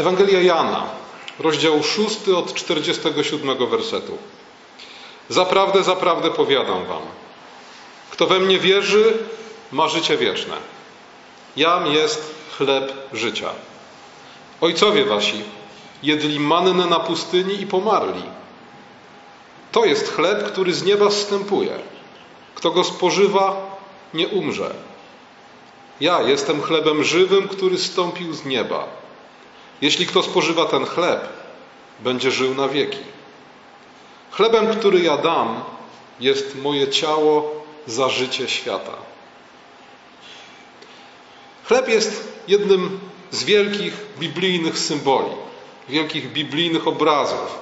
Ewangelia Jana, rozdział 6 od 47 wersetu. Zaprawdę, zaprawdę powiadam wam, kto we mnie wierzy, ma życie wieczne. Jam jest chleb życia. Ojcowie wasi jedli mannę na pustyni i pomarli. To jest chleb, który z nieba zstępuje. Kto go spożywa, nie umrze. Ja jestem chlebem żywym, który zstąpił z nieba. Jeśli kto spożywa ten chleb, będzie żył na wieki. Chlebem, który ja dam, jest moje ciało za życie świata. Chleb jest jednym z wielkich biblijnych symboli, wielkich biblijnych obrazów,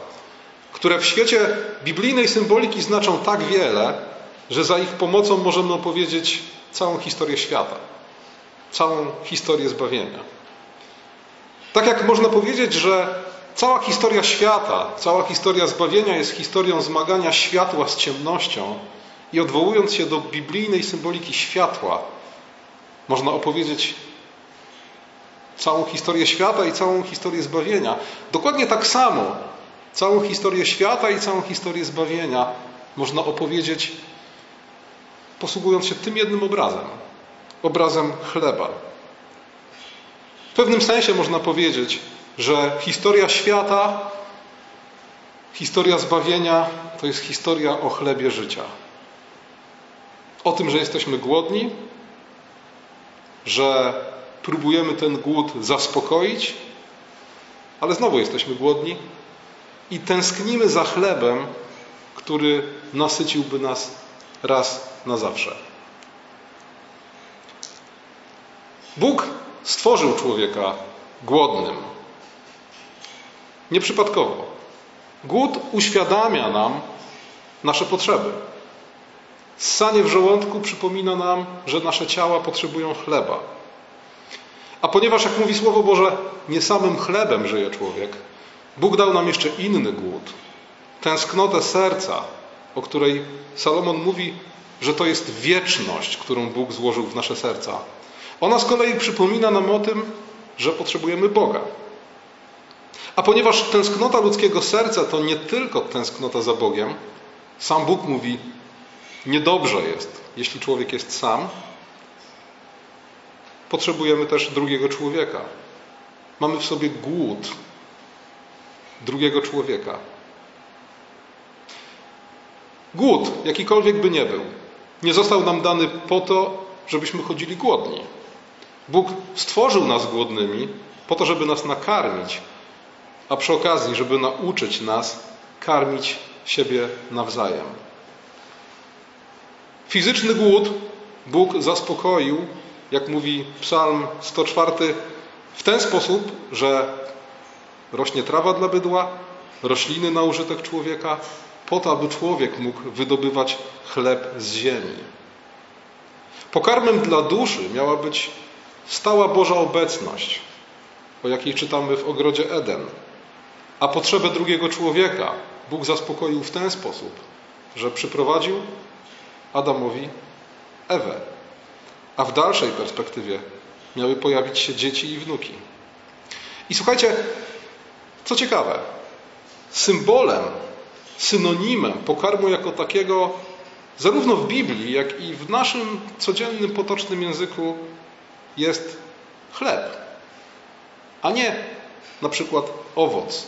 które w świecie biblijnej symboliki znaczą tak wiele, że za ich pomocą możemy opowiedzieć całą historię świata, całą historię zbawienia. Tak jak można powiedzieć, że cała historia świata, cała historia zbawienia jest historią zmagania światła z ciemnością i odwołując się do biblijnej symboliki światła, można opowiedzieć całą historię świata i całą historię zbawienia. Dokładnie tak samo całą historię świata i całą historię zbawienia można opowiedzieć posługując się tym jednym obrazem obrazem chleba. W pewnym sensie można powiedzieć, że historia świata, historia zbawienia to jest historia o chlebie życia. O tym, że jesteśmy głodni, że próbujemy ten głód zaspokoić, ale znowu jesteśmy głodni i tęsknimy za chlebem, który nasyciłby nas raz na zawsze. Bóg stworzył człowieka głodnym. Nieprzypadkowo. Głód uświadamia nam nasze potrzeby. Ssanie w żołądku przypomina nam, że nasze ciała potrzebują chleba. A ponieważ, jak mówi Słowo Boże, nie samym chlebem żyje człowiek, Bóg dał nam jeszcze inny głód. Tęsknotę serca, o której Salomon mówi, że to jest wieczność, którą Bóg złożył w nasze serca. Ona z kolei przypomina nam o tym, że potrzebujemy Boga. A ponieważ tęsknota ludzkiego serca to nie tylko tęsknota za Bogiem, sam Bóg mówi: Niedobrze jest, jeśli człowiek jest sam. Potrzebujemy też drugiego człowieka. Mamy w sobie głód drugiego człowieka. Głód, jakikolwiek by nie był, nie został nam dany po to, żebyśmy chodzili głodni. Bóg stworzył nas głodnymi po to, żeby nas nakarmić, a przy okazji, żeby nauczyć nas karmić siebie nawzajem. Fizyczny głód Bóg zaspokoił, jak mówi Psalm 104, w ten sposób, że rośnie trawa dla bydła, rośliny na użytek człowieka, po to, aby człowiek mógł wydobywać chleb z ziemi. Pokarmem dla duszy miała być stała Boża obecność, o jakiej czytamy w ogrodzie Eden. A potrzebę drugiego człowieka Bóg zaspokoił w ten sposób, że przyprowadził Adamowi Ewę. A w dalszej perspektywie miały pojawić się dzieci i wnuki. I słuchajcie, co ciekawe, symbolem, synonimem pokarmu jako takiego, zarówno w Biblii, jak i w naszym codziennym, potocznym języku, jest chleb, a nie na przykład owoc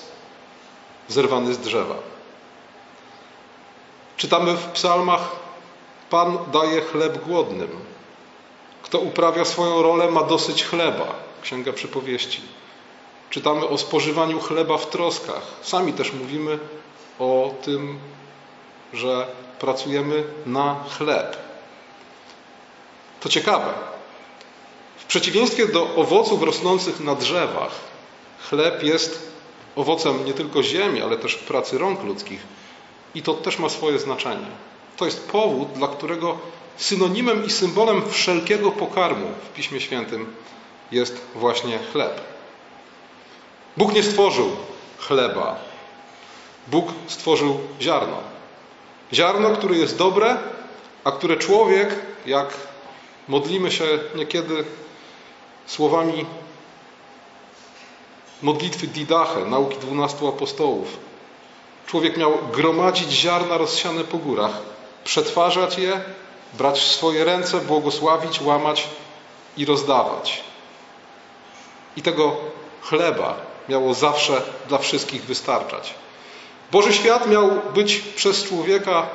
zerwany z drzewa. Czytamy w psalmach: Pan daje chleb głodnym. Kto uprawia swoją rolę, ma dosyć chleba. Księga Przypowieści. Czytamy o spożywaniu chleba w troskach. Sami też mówimy o tym, że pracujemy na chleb. To ciekawe. Przeciwieństwie do owoców rosnących na drzewach, chleb jest owocem nie tylko ziemi, ale też pracy rąk ludzkich. I to też ma swoje znaczenie. To jest powód, dla którego synonimem i symbolem wszelkiego pokarmu w Piśmie Świętym jest właśnie chleb. Bóg nie stworzył chleba. Bóg stworzył ziarno. Ziarno, które jest dobre, a które człowiek, jak modlimy się niekiedy słowami modlitwy Didache, nauki dwunastu apostołów. Człowiek miał gromadzić ziarna rozsiane po górach, przetwarzać je, brać w swoje ręce, błogosławić, łamać i rozdawać. I tego chleba miało zawsze dla wszystkich wystarczać. Boży świat miał być przez człowieka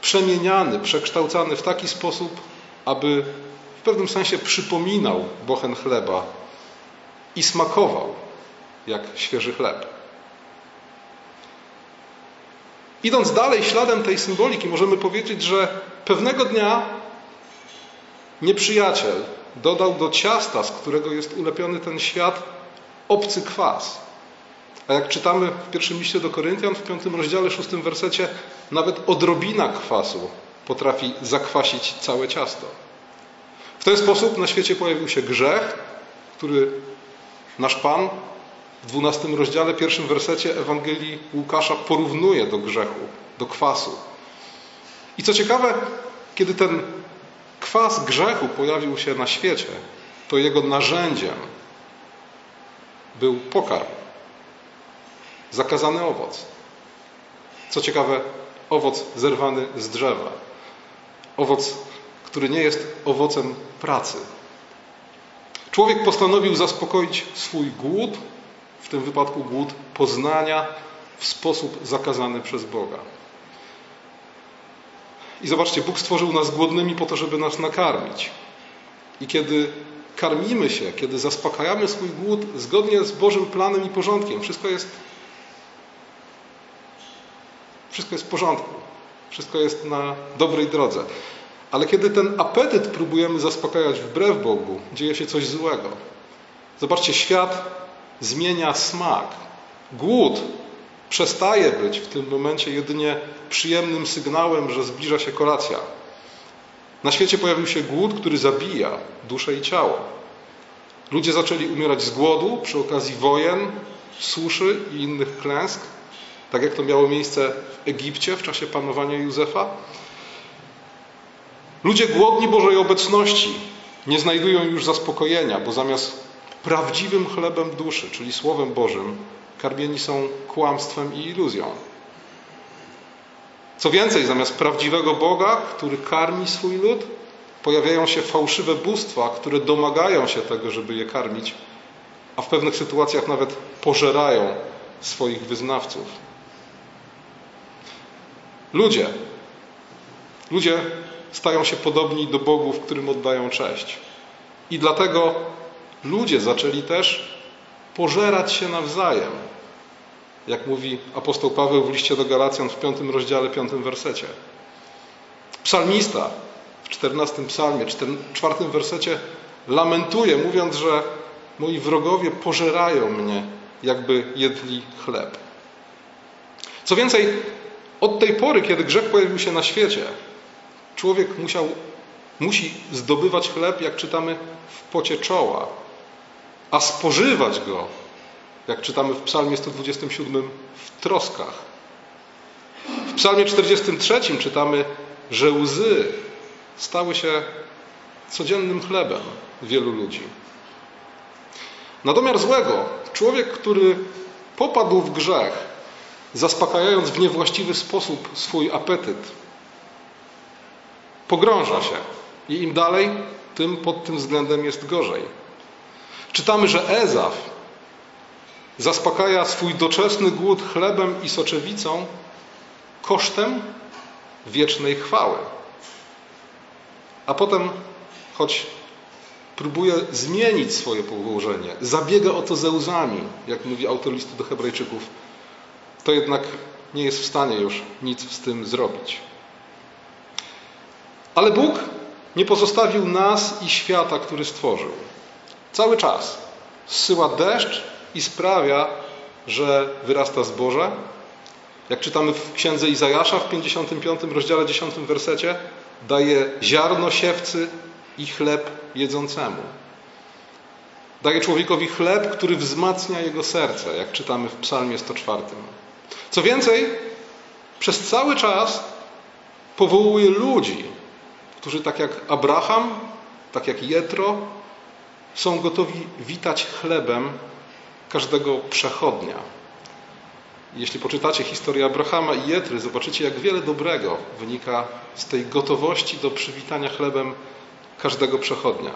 przemieniany, przekształcany w taki sposób, aby pewnym sensie przypominał bochen chleba i smakował jak świeży chleb. Idąc dalej śladem tej symboliki, możemy powiedzieć, że pewnego dnia nieprzyjaciel dodał do ciasta, z którego jest ulepiony ten świat, obcy kwas. A jak czytamy w pierwszym liście do Koryntian, w piątym rozdziale, szóstym wersecie, nawet odrobina kwasu potrafi zakwasić całe ciasto. W ten sposób na świecie pojawił się grzech, który nasz Pan w dwunastym rozdziale, pierwszym wersecie Ewangelii Łukasza porównuje do grzechu, do kwasu. I co ciekawe, kiedy ten kwas grzechu pojawił się na świecie, to jego narzędziem był pokarm, zakazany owoc. Co ciekawe, owoc zerwany z drzewa. Owoc, który nie jest owocem pracy. Człowiek postanowił zaspokoić swój głód, w tym wypadku głód poznania, w sposób zakazany przez Boga. I zobaczcie, Bóg stworzył nas głodnymi po to, żeby nas nakarmić. I kiedy karmimy się, kiedy zaspokajamy swój głód zgodnie z Bożym planem i porządkiem, wszystko jest wszystko jest w porządku. Wszystko jest na dobrej drodze. Ale kiedy ten apetyt próbujemy zaspokajać wbrew Bogu, dzieje się coś złego. Zobaczcie, świat zmienia smak. Głód przestaje być w tym momencie jedynie przyjemnym sygnałem, że zbliża się kolacja. Na świecie pojawił się głód, który zabija duszę i ciało. Ludzie zaczęli umierać z głodu przy okazji wojen, suszy i innych klęsk, tak jak to miało miejsce w Egipcie w czasie panowania Józefa. Ludzie głodni Bożej obecności nie znajdują już zaspokojenia, bo zamiast prawdziwym chlebem duszy, czyli Słowem Bożym, karmieni są kłamstwem i iluzją. Co więcej, zamiast prawdziwego Boga, który karmi swój lud, pojawiają się fałszywe bóstwa, które domagają się tego, żeby je karmić, a w pewnych sytuacjach nawet pożerają swoich wyznawców. Ludzie, ludzie stają się podobni do bogów, którym oddają cześć. I dlatego ludzie zaczęli też pożerać się nawzajem. Jak mówi apostoł Paweł w liście do Galacjan w piątym rozdziale, piątym wersecie. Psalmista w czternastym psalmie, czwartym wersecie lamentuje, mówiąc, że moi wrogowie pożerają mnie, jakby jedli chleb. Co więcej, od tej pory, kiedy grzech pojawił się na świecie, człowiek musiał, musi zdobywać chleb, jak czytamy, w pocie czoła, a spożywać go, jak czytamy w Psalmie 127, w troskach. W Psalmie 43 czytamy, że łzy stały się codziennym chlebem wielu ludzi. Na domiar złego, człowiek, który popadł w grzech, zaspokajając w niewłaściwy sposób swój apetyt, pogrąża się. I im dalej, tym pod tym względem jest gorzej. Czytamy, że Ezaf zaspokaja swój doczesny głód chlebem i soczewicą kosztem wiecznej chwały. A potem, choć próbuje zmienić swoje położenie, zabiega o to ze łzami, jak mówi autor listu do Hebrajczyków, to jednak nie jest w stanie już nic z tym zrobić. Ale Bóg nie pozostawił nas i świata, który stworzył. Cały czas zsyła deszcz i sprawia, że wyrasta zboże. Jak czytamy w księdze Izajasza w 55 rozdziale 10 wersecie, daje ziarno siewcy i chleb jedzącemu. Daje człowiekowi chleb, który wzmacnia jego serce, jak czytamy w Psalmie 104. Co więcej, przez cały czas powołuje ludzi, którzy tak jak Abraham, tak jak Jetro, są gotowi witać chlebem każdego przechodnia. Jeśli poczytacie historię Abrahama i Jetry, zobaczycie, jak wiele dobrego wynika z tej gotowości do przywitania chlebem każdego przechodnia.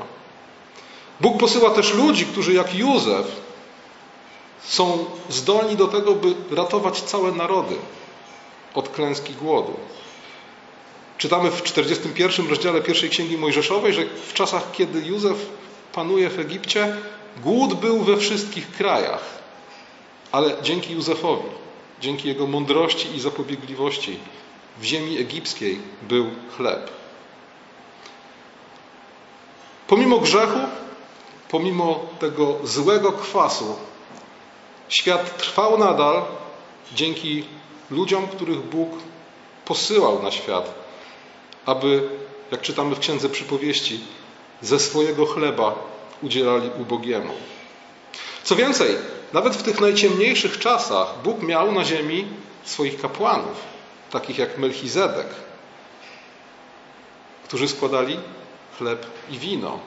Bóg posyła też ludzi, którzy jak Józef są zdolni do tego, by ratować całe narody od klęski głodu. Czytamy w 41 rozdziale pierwszej księgi Mojżeszowej, że w czasach, kiedy Józef panuje w Egipcie, głód był we wszystkich krajach, ale dzięki Józefowi, dzięki jego mądrości i zapobiegliwości w ziemi egipskiej był chleb. Pomimo grzechu, pomimo tego złego kwasu, świat trwał nadal dzięki ludziom, których Bóg posyłał na świat, aby, jak czytamy w Księdze Przypowieści, ze swojego chleba udzielali ubogiemu. Co więcej, nawet w tych najciemniejszych czasach Bóg miał na ziemi swoich kapłanów, takich jak Melchizedek, którzy składali chleb i wino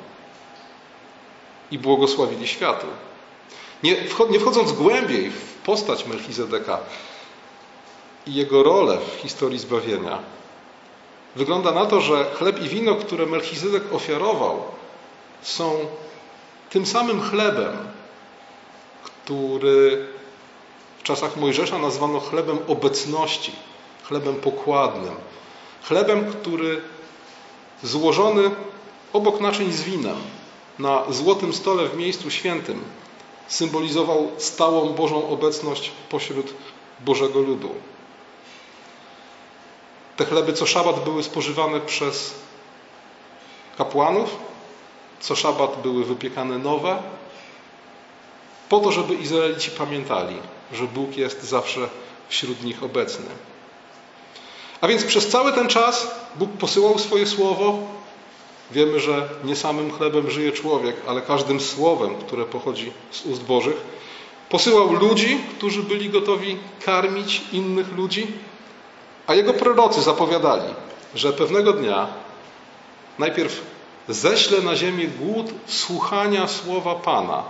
i błogosławili światu. Nie, wchodząc głębiej w postać Melchizedeka i jego rolę w historii zbawienia, wygląda na to, że chleb i wino, które Melchizedek ofiarował, są tym samym chlebem, który w czasach Mojżesza nazwano chlebem obecności, chlebem pokładnym, chlebem, który złożony obok naczyń z winem na złotym stole w miejscu świętym symbolizował stałą Bożą obecność pośród Bożego ludu. Te chleby co szabat były spożywane przez kapłanów, co szabat były wypiekane nowe, po to, żeby Izraelici pamiętali, że Bóg jest zawsze wśród nich obecny. A więc przez cały ten czas Bóg posyłał swoje słowo. Wiemy, że nie samym chlebem żyje człowiek, ale każdym słowem, które pochodzi z ust Bożych. Posyłał ludzi, którzy byli gotowi karmić innych ludzi, a jego prorocy zapowiadali, że pewnego dnia najpierw ześle na ziemię głód słuchania słowa Pana,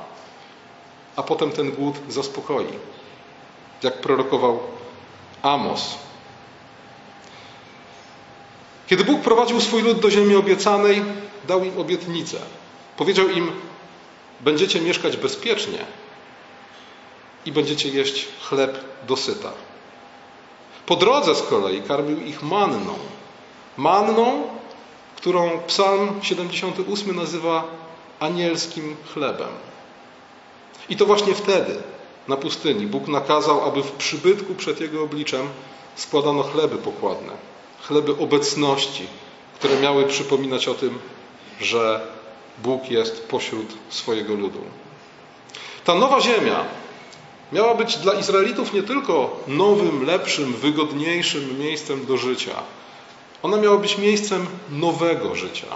a potem ten głód zaspokoi. Jak prorokował Amos. Kiedy Bóg prowadził swój lud do ziemi obiecanej, dał im obietnicę. Powiedział im: Będziecie mieszkać bezpiecznie i będziecie jeść chleb dosyta. Po drodze z kolei karmił ich manną. Manną, którą Psalm 78 nazywa anielskim chlebem. I to właśnie wtedy, na pustyni, Bóg nakazał, aby w przybytku przed Jego obliczem składano chleby pokładne, chleby obecności, które miały przypominać o tym, że Bóg jest pośród swojego ludu. Ta nowa ziemia miała być dla Izraelitów nie tylko nowym, lepszym, wygodniejszym miejscem do życia. Ona miała być miejscem nowego życia.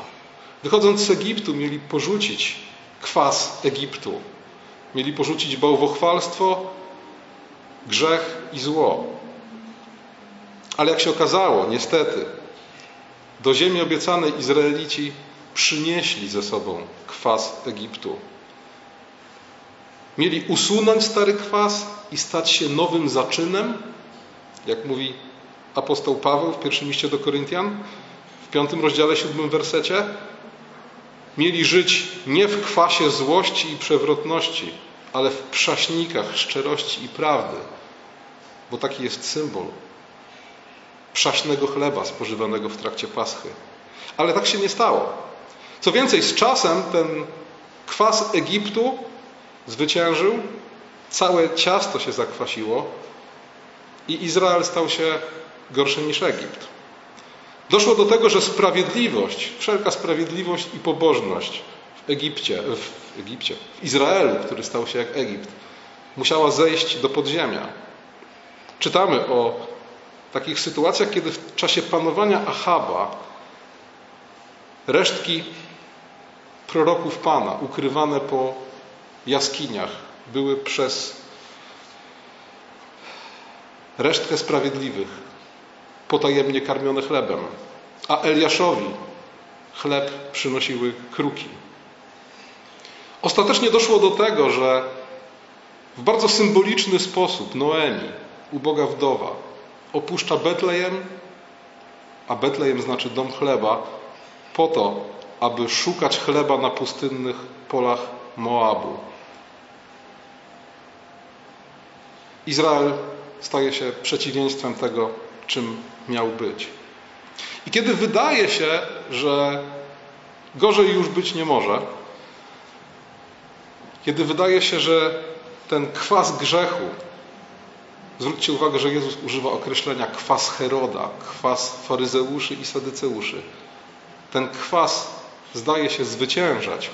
Wychodząc z Egiptu, mieli porzucić kwas Egiptu, Mieli porzucić bałwochwalstwo, grzech i zło. Ale jak się okazało, niestety, do ziemi obiecanej Izraelici przynieśli ze sobą kwas Egiptu. Mieli usunąć stary kwas i stać się nowym zaczynem, jak mówi apostoł Paweł w pierwszym liście do Koryntian, w piątym rozdziale, siódmym wersecie. Mieli żyć nie w kwasie złości i przewrotności, ale w przaśnikach szczerości i prawdy, bo taki jest symbol przaśnego chleba spożywanego w trakcie Paschy. Ale tak się nie stało. Co więcej, z czasem ten kwas Egiptu zwyciężył, całe ciasto się zakwasiło i Izrael stał się gorszy niż Egipt. Doszło do tego, że sprawiedliwość, wszelka sprawiedliwość i pobożność w Egipcie, w Egipcie, w Izraelu, który stał się jak Egipt, musiała zejść do podziemia. Czytamy o takich sytuacjach, kiedy w czasie panowania Achaba resztki proroków Pana, ukrywane po jaskiniach, były przez resztkę sprawiedliwych potajemnie karmione chlebem, a Eliaszowi chleb przynosiły kruki. Ostatecznie doszło do tego, że w bardzo symboliczny sposób Noemi, uboga wdowa, opuszcza Betlejem, a Betlejem znaczy dom chleba, po to, aby szukać chleba na pustynnych polach Moabu. Izrael staje się przeciwieństwem tego, czym miał być. I kiedy wydaje się, że gorzej już być nie może, kiedy wydaje się, że ten kwas grzechu, zwróćcie uwagę, że Jezus używa określenia kwas Heroda, kwas faryzeuszy i sadyceuszy. Ten kwas zdaje się zwyciężać.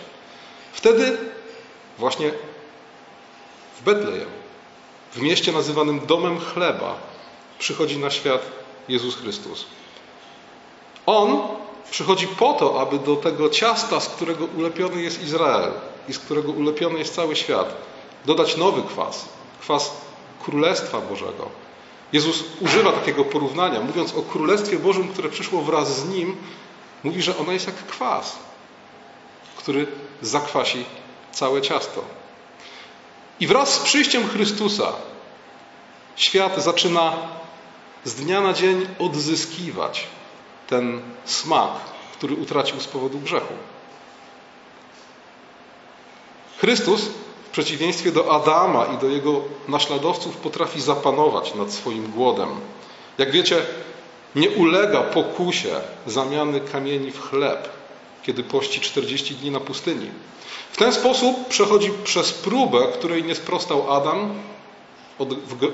Wtedy właśnie w Betlejem, w mieście nazywanym Domem Chleba, przychodzi na świat Jezus Chrystus. On przychodzi po to, aby do tego ciasta, z którego ulepiony jest Izrael i z którego ulepiony jest cały świat, dodać nowy kwas, kwas Królestwa Bożego. Jezus używa takiego porównania, mówiąc o Królestwie Bożym, które przyszło wraz z Nim, mówi, że ono jest jak kwas, który zakwasi całe ciasto. I wraz z przyjściem Chrystusa świat zaczyna z dnia na dzień odzyskiwać ten smak, który utracił z powodu grzechu. Chrystus, w przeciwieństwie do Adama i do jego naśladowców, potrafi zapanować nad swoim głodem. Jak wiecie, nie ulega pokusie zamiany kamieni w chleb, kiedy pości 40 dni na pustyni. W ten sposób przechodzi przez próbę, której nie sprostał Adam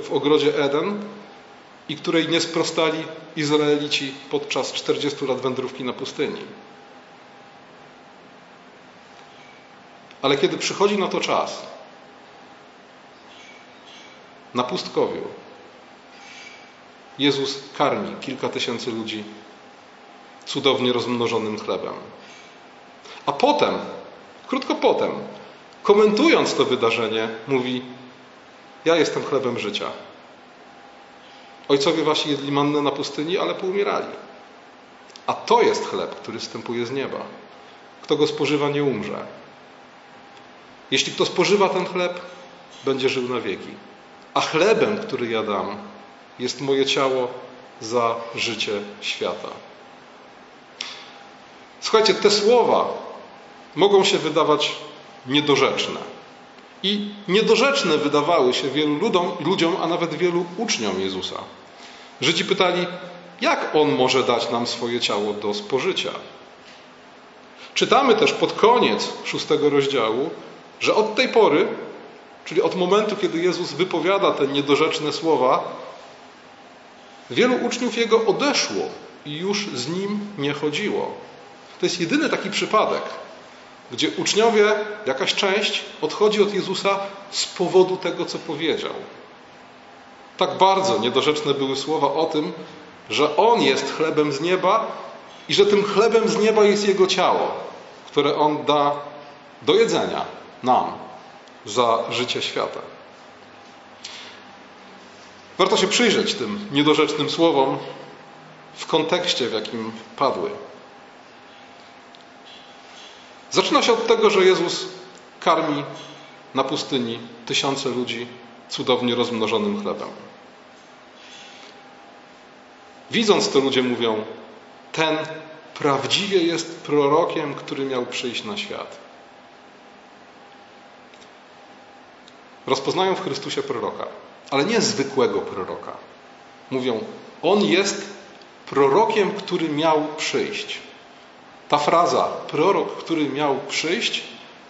w ogrodzie Eden i której nie sprostali Izraelici podczas 40 lat wędrówki na pustyni. Ale kiedy przychodzi na to czas, na pustkowiu, Jezus karmi kilka tysięcy ludzi cudownie rozmnożonym chlebem. A potem, krótko potem, komentując to wydarzenie, mówi: Ja jestem chlebem życia. Ojcowie wasi jedli mannę na pustyni, ale poumierali. A to jest chleb, który wstępuje z nieba. Kto go spożywa, nie umrze. Jeśli kto spożywa ten chleb, będzie żył na wieki. A chlebem, który ja dam, jest moje ciało za życie świata. Słuchajcie, te słowa mogą się wydawać niedorzeczne. I niedorzeczne wydawały się wielu ludom, ludziom, a nawet wielu uczniom Jezusa. Żydzi pytali, jak On może dać nam swoje ciało do spożycia? Czytamy też pod koniec szóstego rozdziału, że od tej pory, czyli od momentu, kiedy Jezus wypowiada te niedorzeczne słowa, wielu uczniów Jego odeszło i już z Nim nie chodziło. To jest jedyny taki przypadek, gdzie uczniowie, jakaś część, odchodzi od Jezusa z powodu tego, co powiedział. Tak bardzo niedorzeczne były słowa o tym, że On jest chlebem z nieba i że tym chlebem z nieba jest Jego ciało, które On da do jedzenia nam za życie świata. Warto się przyjrzeć tym niedorzecznym słowom w kontekście, w jakim padły. Zaczyna się od tego, że Jezus karmi na pustyni tysiące ludzi cudownie rozmnożonym chlebem. Widząc to, ludzie mówią: Ten prawdziwie jest prorokiem, który miał przyjść na świat. Rozpoznają w Chrystusie proroka, ale nie zwykłego proroka. Mówią: On jest prorokiem, który miał przyjść. Ta fraza, prorok, który miał przyjść,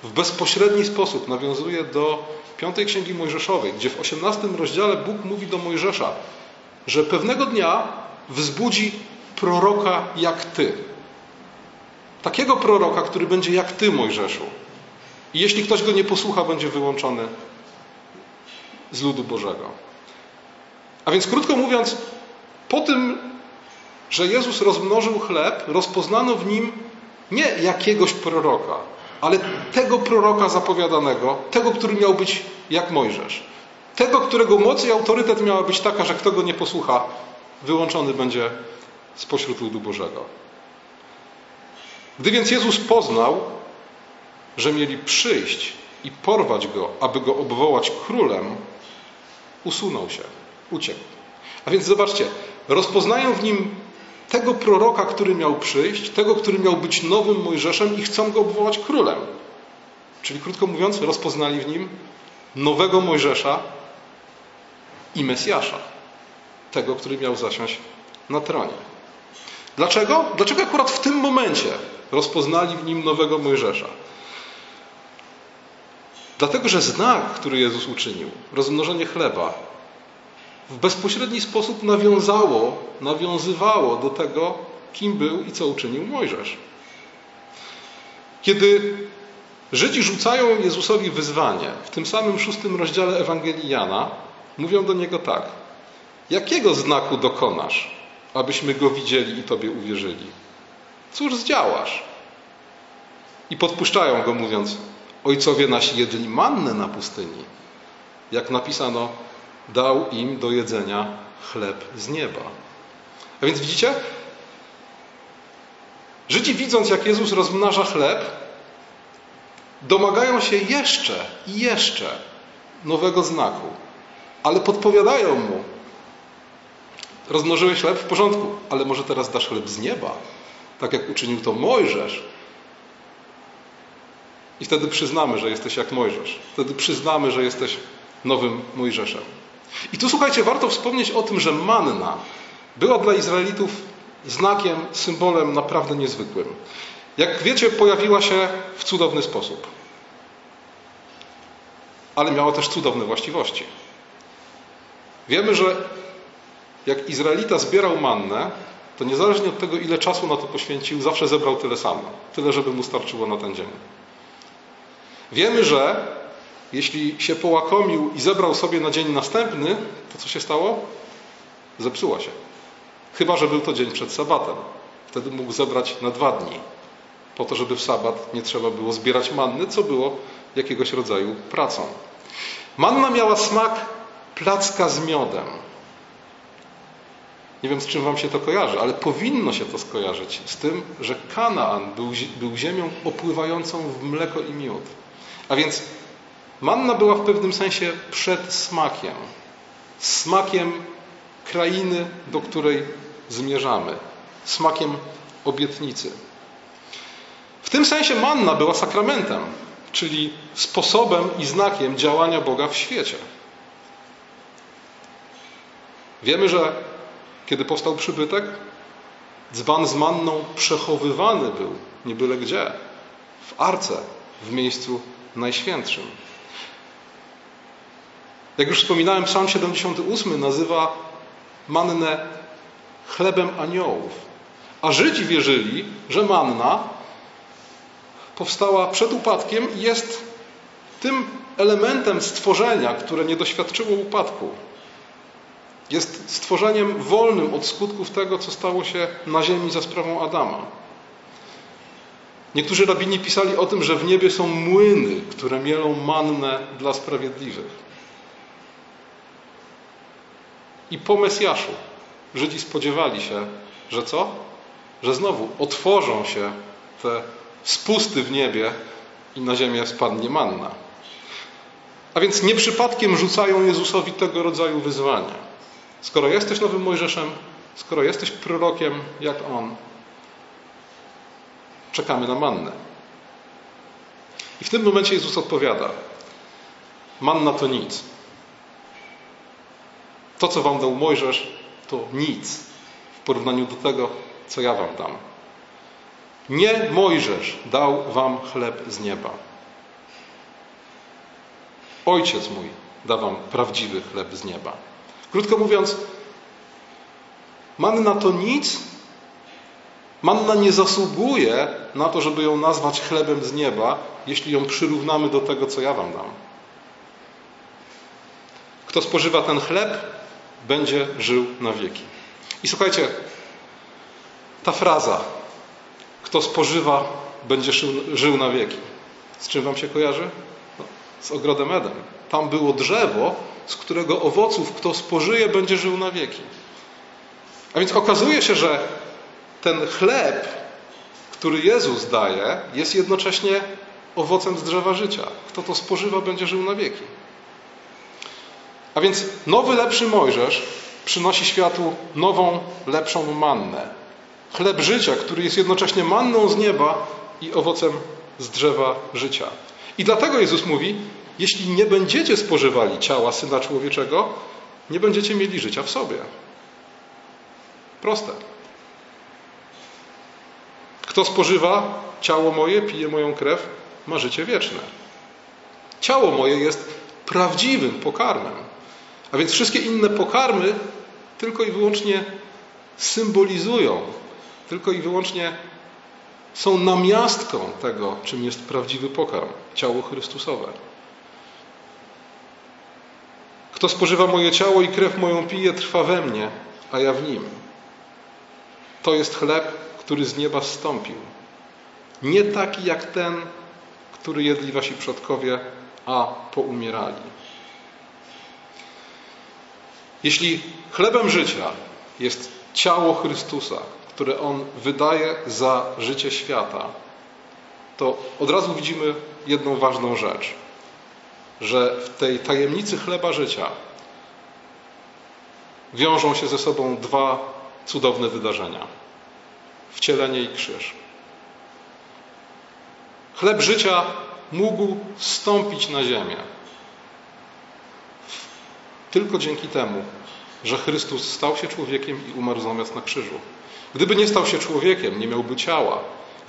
w bezpośredni sposób nawiązuje do piątej księgi Mojżeszowej, gdzie w osiemnastym rozdziale Bóg mówi do Mojżesza, że pewnego dnia wzbudzi proroka jak ty. Takiego proroka, który będzie jak ty, Mojżeszu. I jeśli ktoś go nie posłucha, będzie wyłączony z ludu Bożego. A więc krótko mówiąc, po tym, że Jezus rozmnożył chleb, rozpoznano w nim nie jakiegoś proroka, ale tego proroka zapowiadanego, tego, który miał być jak Mojżesz. Tego, którego moc i autorytet miała być taka, że kto go nie posłucha, wyłączony będzie spośród ludu Bożego. Gdy więc Jezus poznał, że mieli przyjść i porwać go, aby go obwołać królem, usunął się, uciekł. A więc zobaczcie, rozpoznają w nim tego proroka, który miał przyjść, tego, który miał być nowym Mojżeszem i chcą go obwołać królem. Czyli krótko mówiąc, rozpoznali w nim nowego Mojżesza i Mesjasza, tego, który miał zasiąść na tronie. Dlaczego? Dlaczego akurat w tym momencie rozpoznali w nim nowego Mojżesza? Dlatego, że znak, który Jezus uczynił, rozmnożenie chleba, w bezpośredni sposób nawiązało, nawiązywało do tego, kim był i co uczynił Mojżesz. Kiedy Żydzi rzucają Jezusowi wyzwanie w tym samym szóstym rozdziale Ewangelii Jana, mówią do niego tak: Jakiego znaku dokonasz, abyśmy go widzieli i Tobie uwierzyli? Cóż zdziałasz? I podpuszczają go, mówiąc: Ojcowie nasi jedli mannę na pustyni. Jak napisano, dał im do jedzenia chleb z nieba. A więc widzicie? Żydzi widząc, jak Jezus rozmnaża chleb, domagają się jeszcze i jeszcze nowego znaku. Ale podpowiadają mu, rozmnożyłeś chleb w porządku, ale może teraz dasz chleb z nieba, tak jak uczynił to Mojżesz. I wtedy przyznamy, że jesteś jak Mojżesz. Wtedy przyznamy, że jesteś nowym Mojżeszem. I tu słuchajcie, warto wspomnieć o tym, że manna była dla Izraelitów znakiem, symbolem naprawdę niezwykłym. Jak wiecie, pojawiła się w cudowny sposób. Ale miała też cudowne właściwości. Wiemy, że jak Izraelita zbierał mannę, to niezależnie od tego, ile czasu na to poświęcił, zawsze zebrał tyle samo. Tyle, żeby mu starczyło na ten dzień. Wiemy, że jeśli się połakomił i zebrał sobie na dzień następny, to co się stało? Zepsuła się. Chyba, że był to dzień przed sabatem. Wtedy mógł zebrać na dwa dni. Po to, żeby w sabat nie trzeba było zbierać manny, co było jakiegoś rodzaju pracą. Manna miała smak placka z miodem. Nie wiem, z czym wam się to kojarzy, ale powinno się to skojarzyć z tym, że Kanaan był, był ziemią opływającą w mleko i miód. A więc manna była w pewnym sensie przed smakiem. Smakiem krainy, do której zmierzamy. Smakiem obietnicy. W tym sensie manna była sakramentem, czyli sposobem i znakiem działania Boga w świecie. Wiemy, że kiedy powstał przybytek, dzban z manną przechowywany był nie byle gdzie, w arce, w miejscu najświętszym. Jak już wspominałem, Psalm 78 nazywa mannę chlebem aniołów. A Żydzi wierzyli, że manna powstała przed upadkiem i jest tym elementem stworzenia, które nie doświadczyło upadku. Jest stworzeniem wolnym od skutków tego, co stało się na ziemi za sprawą Adama. Niektórzy rabini pisali o tym, że w niebie są młyny, które mielą mannę dla sprawiedliwych. I po Mesjaszu Żydzi spodziewali się, że co? Że znowu otworzą się te spusty w niebie i na ziemię spadnie manna. A więc nie przypadkiem rzucają Jezusowi tego rodzaju wyzwania. Skoro jesteś nowym Mojżeszem, skoro jesteś prorokiem jak on, czekamy na mannę. I w tym momencie Jezus odpowiada: Manna to nic. To, co wam dał Mojżesz, to nic w porównaniu do tego, co ja wam dam. Nie Mojżesz dał wam chleb z nieba. Ojciec mój da wam prawdziwy chleb z nieba. Krótko mówiąc, manna to nic. Manna nie zasługuje na to, żeby ją nazwać chlebem z nieba, jeśli ją przyrównamy do tego, co ja wam dam. Kto spożywa ten chleb, będzie żył na wieki. I słuchajcie, ta fraza, kto spożywa, będzie żył, na wieki. Z czym wam się kojarzy? No, z ogrodem Eden. Tam było drzewo, z którego owoców kto spożyje, będzie żył na wieki. A więc okazuje się, że ten chleb, który Jezus daje, jest jednocześnie owocem z drzewa życia. Kto to spożywa, będzie żył na wieki. A więc nowy, lepszy Mojżesz przynosi światu nową, lepszą mannę. Chleb życia, który jest jednocześnie manną z nieba i owocem z drzewa życia. I dlatego Jezus mówi: Jeśli nie będziecie spożywali ciała syna człowieczego, nie będziecie mieli życia w sobie. Proste. Kto spożywa ciało moje, pije moją krew, ma życie wieczne. Ciało moje jest prawdziwym pokarmem. A więc wszystkie inne pokarmy tylko i wyłącznie symbolizują, tylko i wyłącznie są namiastką tego, czym jest prawdziwy pokarm ciało Chrystusowe. Kto spożywa moje ciało i krew moją pije, trwa we mnie, a ja w nim. To jest chleb, który z nieba zstąpił. Nie taki jak ten, który jedli wasi przodkowie, a poumierali. Jeśli chlebem życia jest ciało Chrystusa, które On wydaje za życie świata, to od razu widzimy jedną ważną rzecz, że w tej tajemnicy chleba życia wiążą się ze sobą dwa cudowne wydarzenia: wcielenie i krzyż. Chleb życia mógł stąpić na ziemię tylko dzięki temu, że Chrystus stał się człowiekiem i umarł zamiast na krzyżu. Gdyby nie stał się człowiekiem, nie miałby ciała.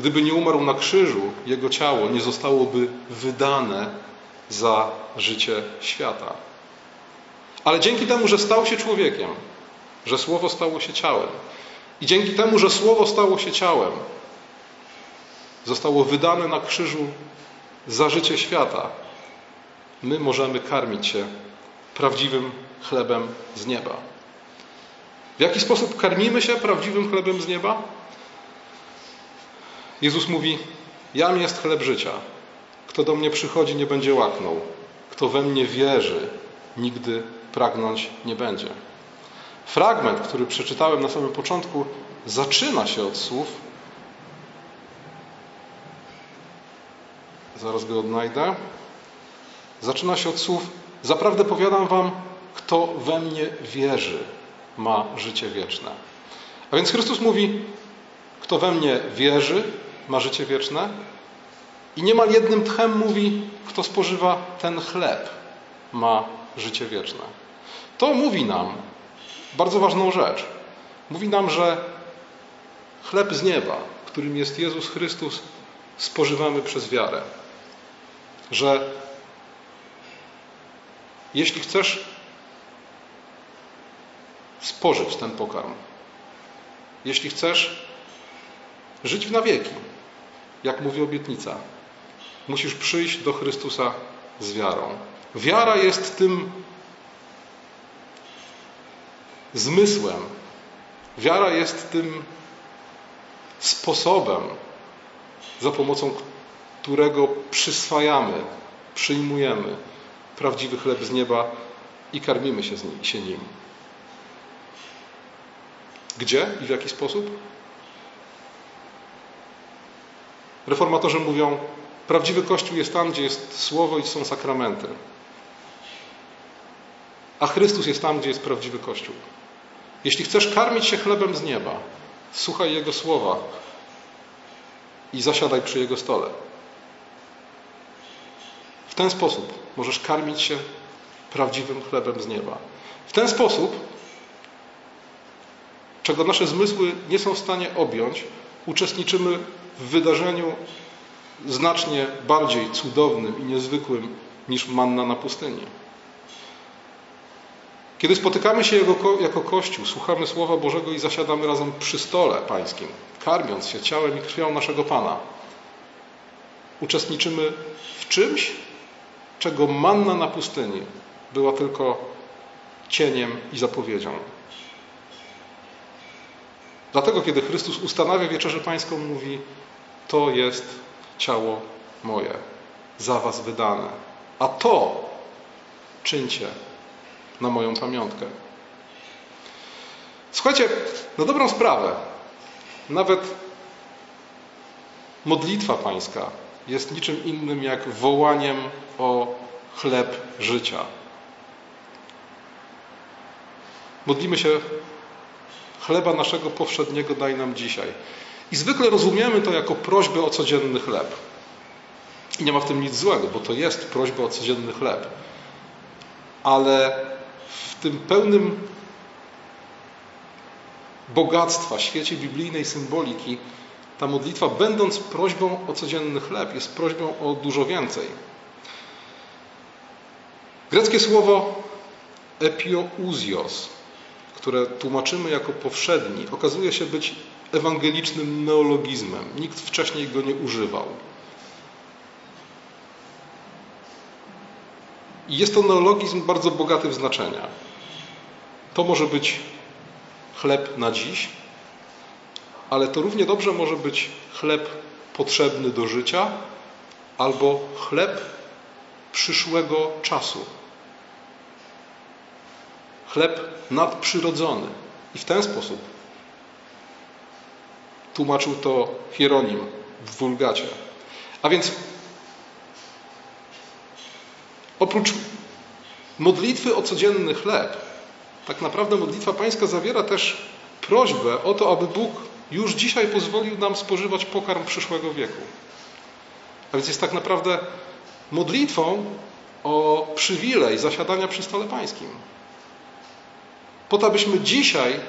Gdyby nie umarł na krzyżu, jego ciało nie zostałoby wydane za życie świata. Ale dzięki temu, że stał się człowiekiem, że Słowo stało się ciałem i dzięki temu, że Słowo stało się ciałem, zostało wydane na krzyżu za życie świata, my możemy karmić się prawdziwym chlebem z nieba. W jaki sposób karmimy się prawdziwym chlebem z nieba? Jezus mówi: Jam jest chleb życia. Kto do mnie przychodzi, nie będzie łaknął. Kto we mnie wierzy, nigdy pragnąć nie będzie. Fragment, który przeczytałem na samym początku, zaczyna się od słów. Zaraz go odnajdę. Zaczyna się od słów: Zaprawdę powiadam wam, kto we mnie wierzy, ma życie wieczne. A więc Chrystus mówi, kto we mnie wierzy, ma życie wieczne. I niemal jednym tchem mówi, kto spożywa ten chleb, ma życie wieczne. To mówi nam bardzo ważną rzecz. Mówi nam, że chleb z nieba, którym jest Jezus Chrystus, spożywamy przez wiarę. Że jeśli chcesz spożyć ten pokarm, jeśli chcesz żyć na wieki, jak mówi obietnica, musisz przyjść do Chrystusa z wiarą. Wiara jest tym zmysłem, wiara jest tym sposobem, za pomocą którego przyswajamy, przyjmujemy prawdziwy chleb z nieba i karmimy się, nim, się nim. Gdzie i w jaki sposób? Reformatorzy mówią, prawdziwy Kościół jest tam, gdzie jest Słowo i są sakramenty. A Chrystus jest tam, gdzie jest prawdziwy Kościół. Jeśli chcesz karmić się chlebem z nieba, słuchaj Jego słowa i zasiadaj przy Jego stole. Ten sposób możesz karmić się prawdziwym chlebem z nieba. W ten sposób, czego nasze zmysły nie są w stanie objąć, uczestniczymy w wydarzeniu znacznie bardziej cudownym i niezwykłym niż manna na pustyni. Kiedy spotykamy się jako Kościół, słuchamy Słowa Bożego i zasiadamy razem przy stole pańskim, karmiąc się ciałem i krwią naszego Pana, uczestniczymy w czymś, czego manna na pustyni była tylko cieniem i zapowiedzią. Dlatego, kiedy Chrystus ustanawia wieczerzę pańską, mówi: To jest ciało moje, za was wydane. A to czyńcie na moją pamiątkę. Słuchajcie, na dobrą sprawę, nawet modlitwa pańska jest niczym innym jak wołaniem o chleb życia. Modlimy się, chleba naszego powszedniego daj nam dzisiaj. I zwykle rozumiemy to jako prośbę o codzienny chleb. I nie ma w tym nic złego, bo to jest prośba o codzienny chleb. Ale w tym pełnym bogactwa świecie biblijnej symboliki ta modlitwa, będąc prośbą o codzienny chleb, jest prośbą o dużo więcej. Greckie słowo epiouzios, które tłumaczymy jako powszedni, okazuje się być ewangelicznym neologizmem. Nikt wcześniej go nie używał. I jest to neologizm bardzo bogaty w znaczenia. To może być chleb na dziś, ale to równie dobrze może być chleb potrzebny do życia albo chleb przyszłego czasu. Chleb nadprzyrodzony. I w ten sposób tłumaczył to Hieronim w Wulgacie. A więc oprócz modlitwy o codzienny chleb, tak naprawdę modlitwa pańska zawiera też prośbę o to, aby Bóg już dzisiaj pozwolił nam spożywać pokarm przyszłego wieku. A więc jest tak naprawdę modlitwą o przywilej zasiadania przy stole pańskim. Po to, abyśmy dzisiaj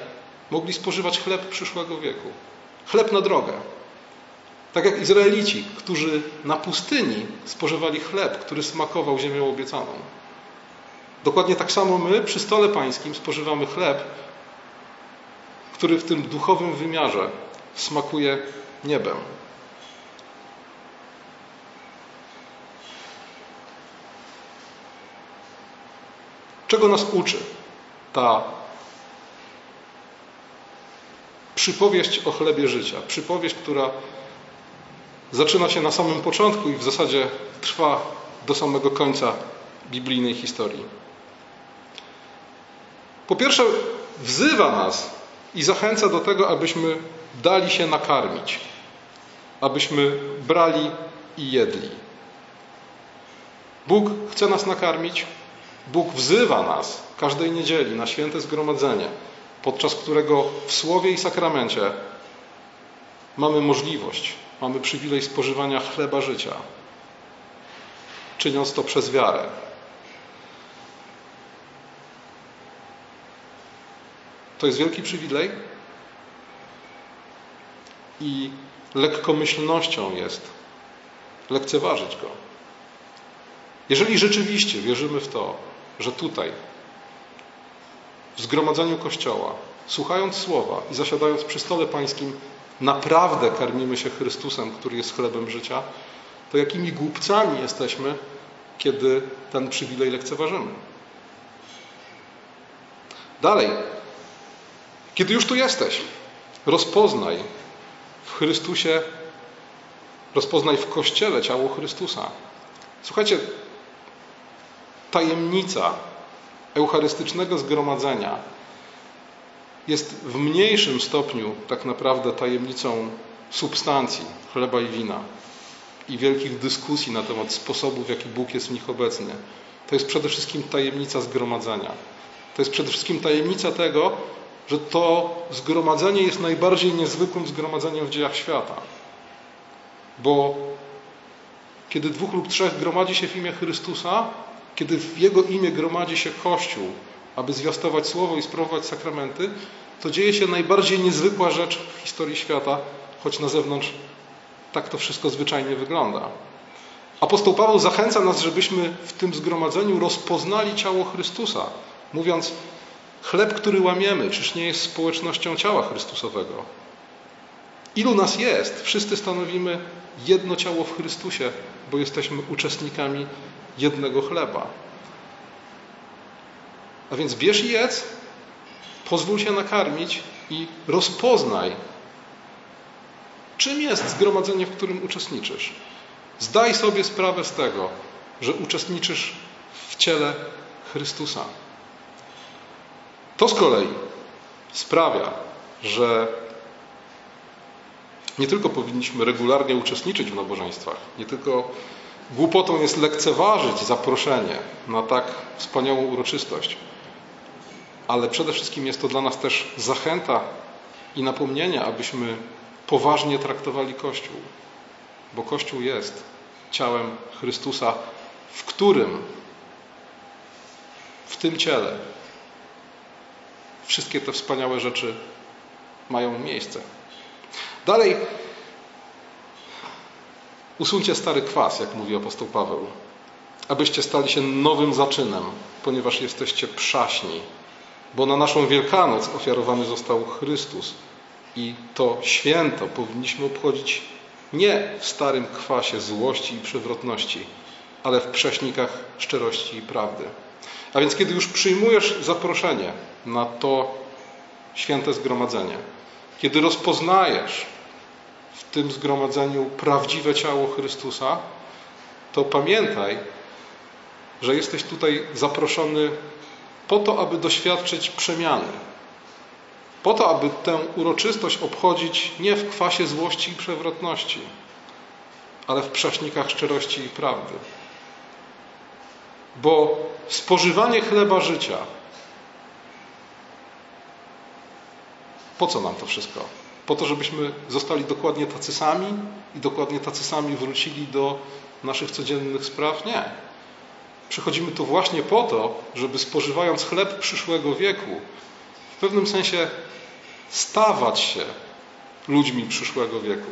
mogli spożywać chleb przyszłego wieku. Chleb na drogę. Tak jak Izraelici, którzy na pustyni spożywali chleb, który smakował ziemią obiecaną. Dokładnie tak samo my przy stole pańskim spożywamy chleb, który w tym duchowym wymiarze smakuje niebem. Czego nas uczy ta przypowieść o chlebie życia? Przypowieść, która zaczyna się na samym początku i w zasadzie trwa do samego końca biblijnej historii. Po pierwsze, wzywa nas i zachęca do tego, abyśmy dali się nakarmić, abyśmy brali i jedli. Bóg chce nas nakarmić, Bóg wzywa nas każdej niedzieli na święte zgromadzenie, podczas którego w słowie i sakramencie mamy możliwość, mamy przywilej spożywania chleba życia, czyniąc to przez wiarę. To jest wielki przywilej i lekkomyślnością jest lekceważyć go. Jeżeli rzeczywiście wierzymy w to, że tutaj, w zgromadzeniu Kościoła, słuchając słowa i zasiadając przy stole pańskim, naprawdę karmimy się Chrystusem, który jest chlebem życia, to jakimi głupcami jesteśmy, kiedy ten przywilej lekceważymy. Dalej, kiedy już tu jesteś, rozpoznaj w Chrystusie, rozpoznaj w Kościele ciało Chrystusa. Słuchajcie, tajemnica eucharystycznego zgromadzenia jest w mniejszym stopniu tak naprawdę tajemnicą substancji chleba i wina i wielkich dyskusji na temat sposobu, w jaki Bóg jest w nich obecny. To jest przede wszystkim tajemnica zgromadzenia. To jest przede wszystkim tajemnica tego, że to zgromadzenie jest najbardziej niezwykłym zgromadzeniem w dziejach świata. Bo kiedy dwóch lub trzech gromadzi się w imię Chrystusa, kiedy w Jego imię gromadzi się Kościół, aby zwiastować Słowo i sprawować sakramenty, to dzieje się najbardziej niezwykła rzecz w historii świata, choć na zewnątrz tak to wszystko zwyczajnie wygląda. Apostoł Paweł zachęca nas, żebyśmy w tym zgromadzeniu rozpoznali ciało Chrystusa, mówiąc, Chleb, który łamiemy, czyż nie jest społecznością ciała Chrystusowego? Ilu nas jest? Wszyscy stanowimy jedno ciało w Chrystusie, bo jesteśmy uczestnikami jednego chleba. A więc bierz i jedz, pozwól się nakarmić i rozpoznaj, czym jest zgromadzenie, w którym uczestniczysz. Zdaj sobie sprawę z tego, że uczestniczysz w ciele Chrystusa. To z kolei sprawia, że Nie tylko powinniśmy regularnie uczestniczyć w nabożeństwach, nie tylko głupotą jest lekceważyć zaproszenie na tak wspaniałą uroczystość, ale przede wszystkim jest to dla nas też zachęta i napomnienie, abyśmy poważnie traktowali Kościół, bo Kościół jest ciałem Chrystusa, w którym w tym ciele wszystkie te wspaniałe rzeczy mają miejsce. Dalej, usuńcie stary kwas, jak mówi apostoł Paweł, abyście stali się nowym zaczynem, ponieważ jesteście przaśni, bo na naszą Wielkanoc ofiarowany został Chrystus i to święto powinniśmy obchodzić nie w starym kwasie złości i przewrotności, ale w prześnikach szczerości i prawdy. A więc kiedy już przyjmujesz zaproszenie na to święte zgromadzenie, kiedy rozpoznajesz w tym zgromadzeniu prawdziwe ciało Chrystusa, to pamiętaj, że jesteś tutaj zaproszony po to, aby doświadczyć przemiany. Po to, aby tę uroczystość obchodzić nie w kwasie złości i przewrotności, ale w prześnikach szczerości i prawdy. Bo spożywanie chleba życia, po co nam to wszystko? Po to, żebyśmy zostali dokładnie tacy sami i dokładnie tacy sami wrócili do naszych codziennych spraw? Nie. Przychodzimy tu właśnie po to, żeby spożywając chleb przyszłego wieku, w pewnym sensie stawać się ludźmi przyszłego wieku.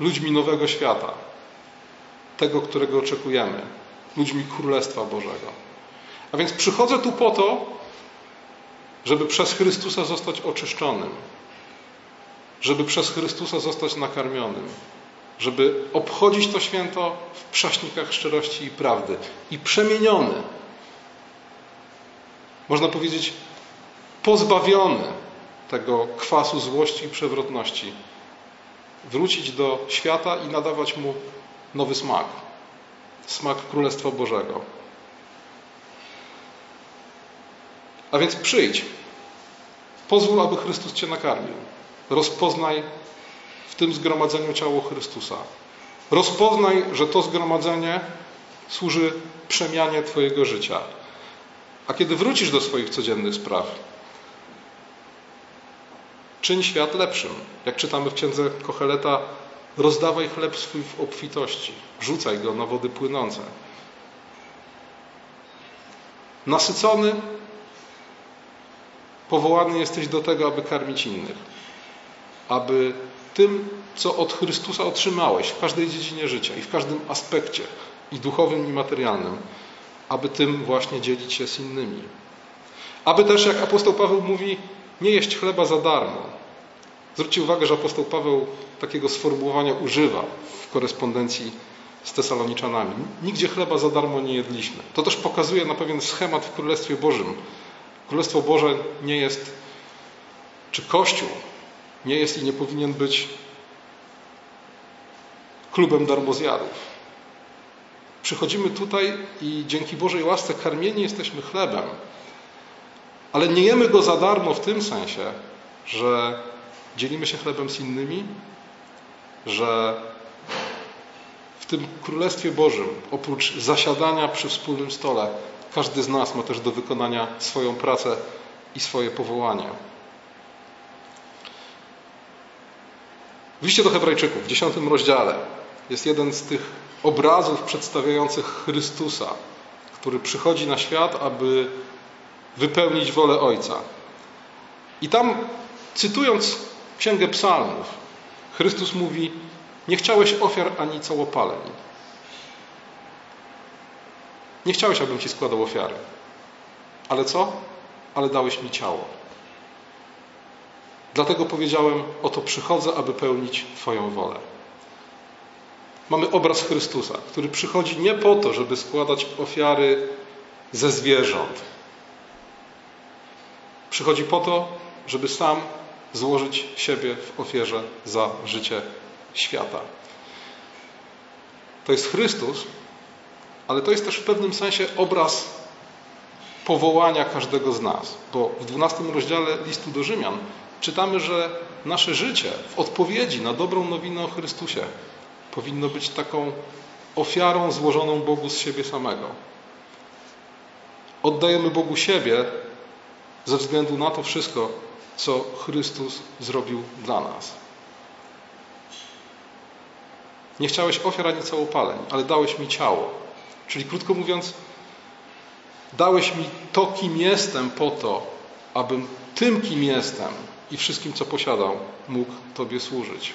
Ludźmi nowego świata. Tego, którego oczekujemy. Ludźmi Królestwa Bożego. A więc przychodzę tu po to, żeby przez Chrystusa zostać oczyszczonym, żeby przez Chrystusa zostać nakarmionym, żeby obchodzić to święto w prześnikach szczerości i prawdy i przemieniony. Można powiedzieć, pozbawiony tego kwasu złości i przewrotności, wrócić do świata i nadawać mu nowy smak smak Królestwa Bożego. A więc przyjdź. Pozwól, aby Chrystus Cię nakarmił. Rozpoznaj w tym zgromadzeniu ciało Chrystusa. Rozpoznaj, że to zgromadzenie służy przemianie Twojego życia. A kiedy wrócisz do swoich codziennych spraw, czyń świat lepszym. Jak czytamy w księdze Kocheleta, rozdawaj chleb swój w obfitości, rzucaj go na wody płynące. Nasycony, powołany jesteś do tego, aby karmić innych, aby tym, co od Chrystusa otrzymałeś w każdej dziedzinie życia i w każdym aspekcie, i duchowym, i materialnym, aby tym właśnie dzielić się z innymi. Aby też, jak apostoł Paweł mówi, nie jeść chleba za darmo. Zwróćcie uwagę, że apostoł Paweł takiego sformułowania używa w korespondencji z Tesaloniczanami. Nigdzie chleba za darmo nie jedliśmy. To też pokazuje na pewien schemat w Królestwie Bożym. Królestwo Boże nie jest, czy Kościół nie jest i nie powinien być klubem darmozjadów. Przychodzimy tutaj i dzięki Bożej łasce karmieni jesteśmy chlebem, ale nie jemy go za darmo w tym sensie, że dzielimy się chlebem z innymi, że w tym Królestwie Bożym, oprócz zasiadania przy wspólnym stole, każdy z nas ma też do wykonania swoją pracę i swoje powołanie. W liście do Hebrajczyków, w dziesiątym rozdziale, jest jeden z tych obrazów przedstawiających Chrystusa, który przychodzi na świat, aby wypełnić wolę Ojca. I tam, cytując Księgę Psalmów, Chrystus mówi: Nie chciałeś ofiar ani całopaleń. Nie chciałeś, abym ci składał ofiary. Ale co? Ale dałeś mi ciało. Dlatego powiedziałem: Oto przychodzę, aby pełnić Twoją wolę. Mamy obraz Chrystusa, który przychodzi nie po to, żeby składać ofiary ze zwierząt. Przychodzi po to, żeby sam złożyć siebie w ofierze za życie świata. To jest Chrystus, ale to jest też w pewnym sensie obraz powołania każdego z nas, bo w 12 rozdziale listu do Rzymian czytamy, że nasze życie w odpowiedzi na dobrą nowinę o Chrystusie powinno być taką ofiarą złożoną Bogu z siebie samego. Oddajemy Bogu siebie ze względu na to wszystko, co Chrystus zrobił dla nas. Nie chciałeś ofiar ani całopaleń, ale dałeś mi ciało. Czyli krótko mówiąc, dałeś mi to, kim jestem, po to, abym tym, kim jestem i wszystkim, co posiadał, mógł Tobie służyć.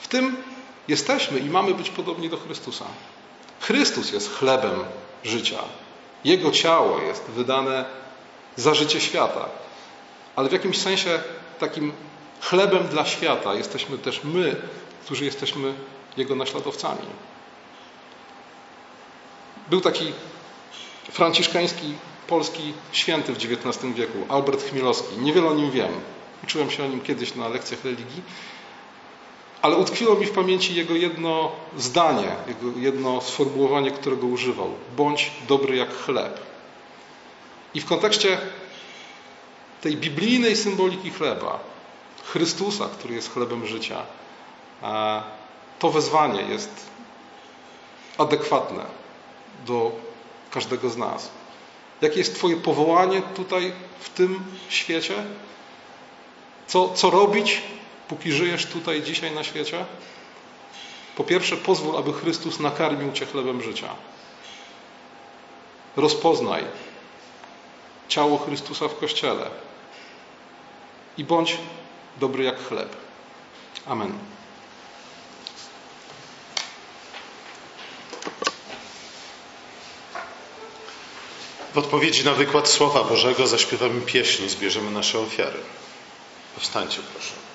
W tym jesteśmy i mamy być podobni do Chrystusa. Chrystus jest chlebem życia. Jego ciało jest wydane za życie świata. Ale w jakimś sensie takim chlebem dla świata jesteśmy też my, którzy jesteśmy Jego naśladowcami. Był taki franciszkański polski święty w XIX wieku, Albert Chmielowski. Niewiele o nim wiem. Uczyłem się o nim kiedyś na lekcjach religii, ale utkwiło mi w pamięci jego jedno zdanie, jego jedno sformułowanie, którego używał. Bądź dobry jak chleb. I w kontekście tej biblijnej symboliki chleba, Chrystusa, który jest chlebem życia, to wezwanie jest adekwatne do każdego z nas. Jakie jest Twoje powołanie tutaj, w tym świecie? Co, co robić, póki żyjesz tutaj dzisiaj na świecie? Po pierwsze, pozwól, aby Chrystus nakarmił Cię chlebem życia. Rozpoznaj ciało Chrystusa w Kościele i bądź dobry jak chleb. Amen. W odpowiedzi na wykład Słowa Bożego zaśpiewamy pieśń, zbierzemy nasze ofiary. Powstańcie proszę.